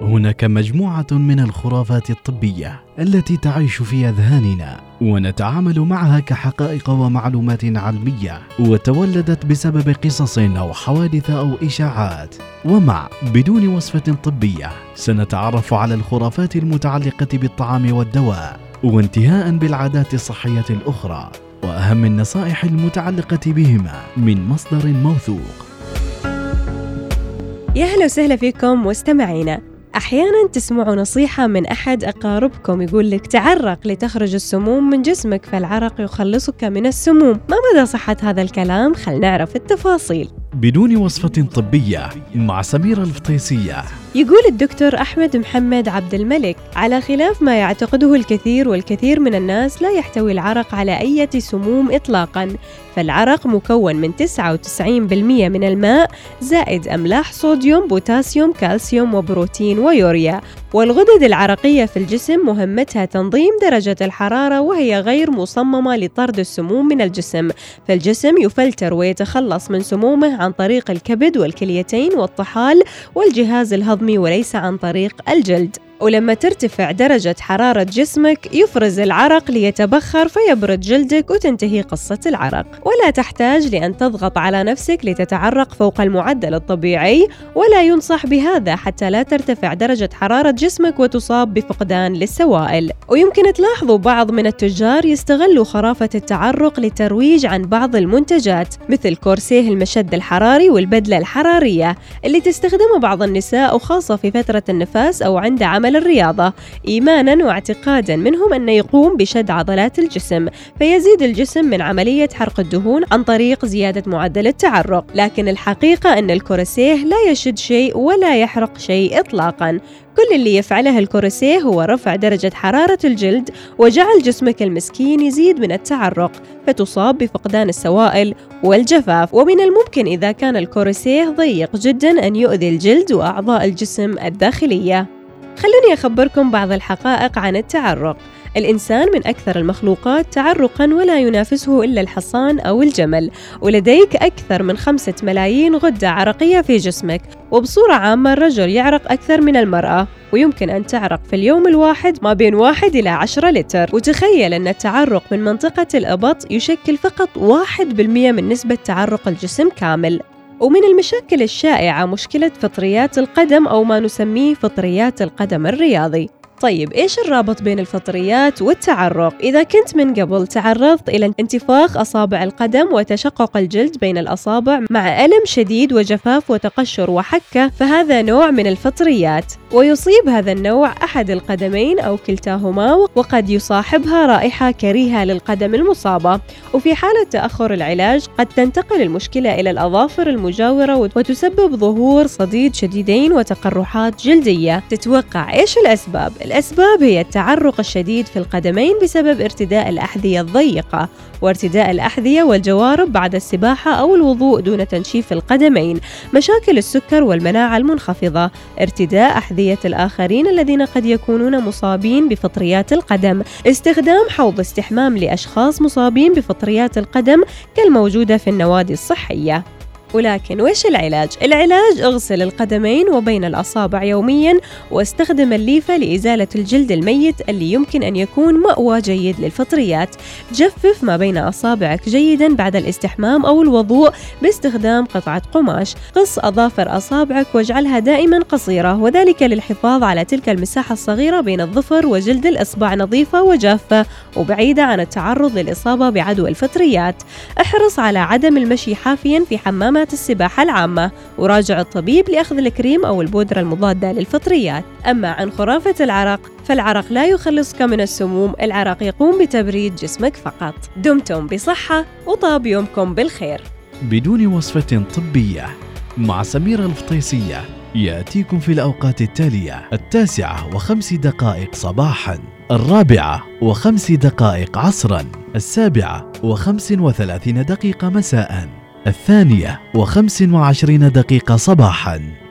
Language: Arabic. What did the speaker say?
هناك مجموعة من الخرافات الطبية التي تعيش في أذهاننا ونتعامل معها كحقائق ومعلومات علمية وتولدت بسبب قصص أو حوادث أو إشاعات. ومع بدون وصفة طبية سنتعرف على الخرافات المتعلقة بالطعام والدواء وانتهاء بالعادات الصحية الأخرى وأهم النصائح المتعلقة بهما من مصدر موثوق. يا هلا وسهلا فيكم مستمعينا. أحيانا تسمعوا نصيحة من أحد أقاربكم يقول لك تعرق لتخرج السموم من جسمك فالعرق يخلصك من السموم ما مدى صحة هذا الكلام؟ خل نعرف التفاصيل بدون وصفة طبية مع سميرة الفطيسية. يقول الدكتور أحمد محمد عبد الملك على خلاف ما يعتقده الكثير والكثير من الناس لا يحتوي العرق على أي سموم إطلاقا فالعرق مكون من 99% من الماء زائد أملاح صوديوم بوتاسيوم كالسيوم وبروتين ويوريا. والغدد العرقية في الجسم مهمتها تنظيم درجة الحرارة وهي غير مصممة لطرد السموم من الجسم فالجسم يفلتر ويتخلص من سمومه عن طريق الكبد والكليتين والطحال والجهاز الهضمي وليس عن طريق الجلد. ولما ترتفع درجة حرارة جسمك يفرز العرق ليتبخر فيبرد جلدك وتنتهي قصة العرق. ولا تحتاج لأن تضغط على نفسك لتتعرق فوق المعدل الطبيعي ولا ينصح بهذا حتى لا ترتفع درجة حرارة جسمك وتصاب بفقدان للسوائل. ويمكن تلاحظوا بعض من التجار يستغلوا خرافة التعرق لترويج عن بعض المنتجات مثل كورسيه المشد الحراري والبدلة الحرارية اللي تستخدمها بعض النساء وخاصة في فترة النفاس أو عند عمل عمل الرياضة. إيمانا واعتقادا منهم أنه يقوم بشد عضلات الجسم فيزيد الجسم من عملية حرق الدهون عن طريق زيادة معدل التعرق. لكن الحقيقة أن الكورسيه لا يشد شيء ولا يحرق شيء إطلاقا. كل اللي يفعله الكورسيه هو رفع درجة حرارة الجلد وجعل جسمك المسكين يزيد من التعرق فتصاب بفقدان السوائل والجفاف. ومن الممكن إذا كان الكورسيه ضيق جدا أن يؤذي الجلد وأعضاء الجسم الداخلية. خلوني أخبركم بعض الحقائق عن التعرق. الإنسان من أكثر المخلوقات تعرقا ولا ينافسه إلا الحصان أو الجمل ولديك أكثر من خمسة ملايين غدة عرقية في جسمك وبصورة عامة الرجل يعرق أكثر من المرأة ويمكن أن تعرق في اليوم الواحد ما بين واحد إلى عشرة لتر. وتخيل أن التعرق من منطقة الإبط يشكل فقط واحد بالمئة من نسبة تعرق الجسم كامل. ومن المشاكل الشائعة مشكلة فطريات القدم أو ما نسميه فطريات القدم الرياضي. طيب إيش الرابط بين الفطريات والتعرق؟ إذا كنت من قبل تعرضت إلى انتفاخ أصابع القدم وتشقق الجلد بين الأصابع مع ألم شديد وجفاف وتقشر وحكة فهذا نوع من الفطريات ويصيب هذا النوع أحد القدمين أو كلتاهما وقد يصاحبها رائحة كريهة للقدم المصابة وفي حالة تأخر العلاج قد تنتقل المشكلة إلى الأظافر المجاورة وتسبب ظهور صديد شديدين وتقرحات جلدية تتوقع إيش الأسباب؟ الأسباب هي التعرق الشديد في القدمين بسبب ارتداء الأحذية الضيقة وارتداء الأحذية والجوارب بعد السباحة أو الوضوء دون تنشيف القدمين. مشاكل السكر والمناعة المنخفضة ارتداء أحذية الآخرين الذين قد يكونون مصابين بفطريات القدم. استخدام حوض استحمام لأشخاص مصابين بفطريات القدم كالموجودة في النوادي الصحية. ولكن وش العلاج؟ العلاج اغسل القدمين وبين الأصابع يوميا واستخدم الليفة لإزالة الجلد الميت اللي يمكن أن يكون مأوى جيد للفطريات. جفف ما بين أصابعك جيدا بعد الاستحمام أو الوضوء باستخدام قطعة قماش. قص أظافر أصابعك واجعلها دائما قصيرة وذلك للحفاظ على تلك المساحة الصغيرة بين الظفر وجلد الإصبع نظيفة وجافة وبعيدة عن التعرض للإصابة بعدوى الفطريات. احرص على عدم المشي حافيا في حمامات حمامات السباحة العامة. وراجع الطبيب لأخذ الكريم أو البودرة المضادة للفطريات. أما عن خرافة العرق فالعرق لا يخلصك من السموم. العرق يقوم بتبريد جسمك فقط. دمتم بصحة وطاب يومكم بالخير. بدون وصفة طبية مع سميرة الفطيسية يأتيكم في الأوقات التالية التاسعة وخمس دقائق صباحا الرابعة وخمس دقائق عصرا السابعة وخمس وثلاثين دقيقة مساء. الثانية وخمس وعشرين دقيقة صباحاً.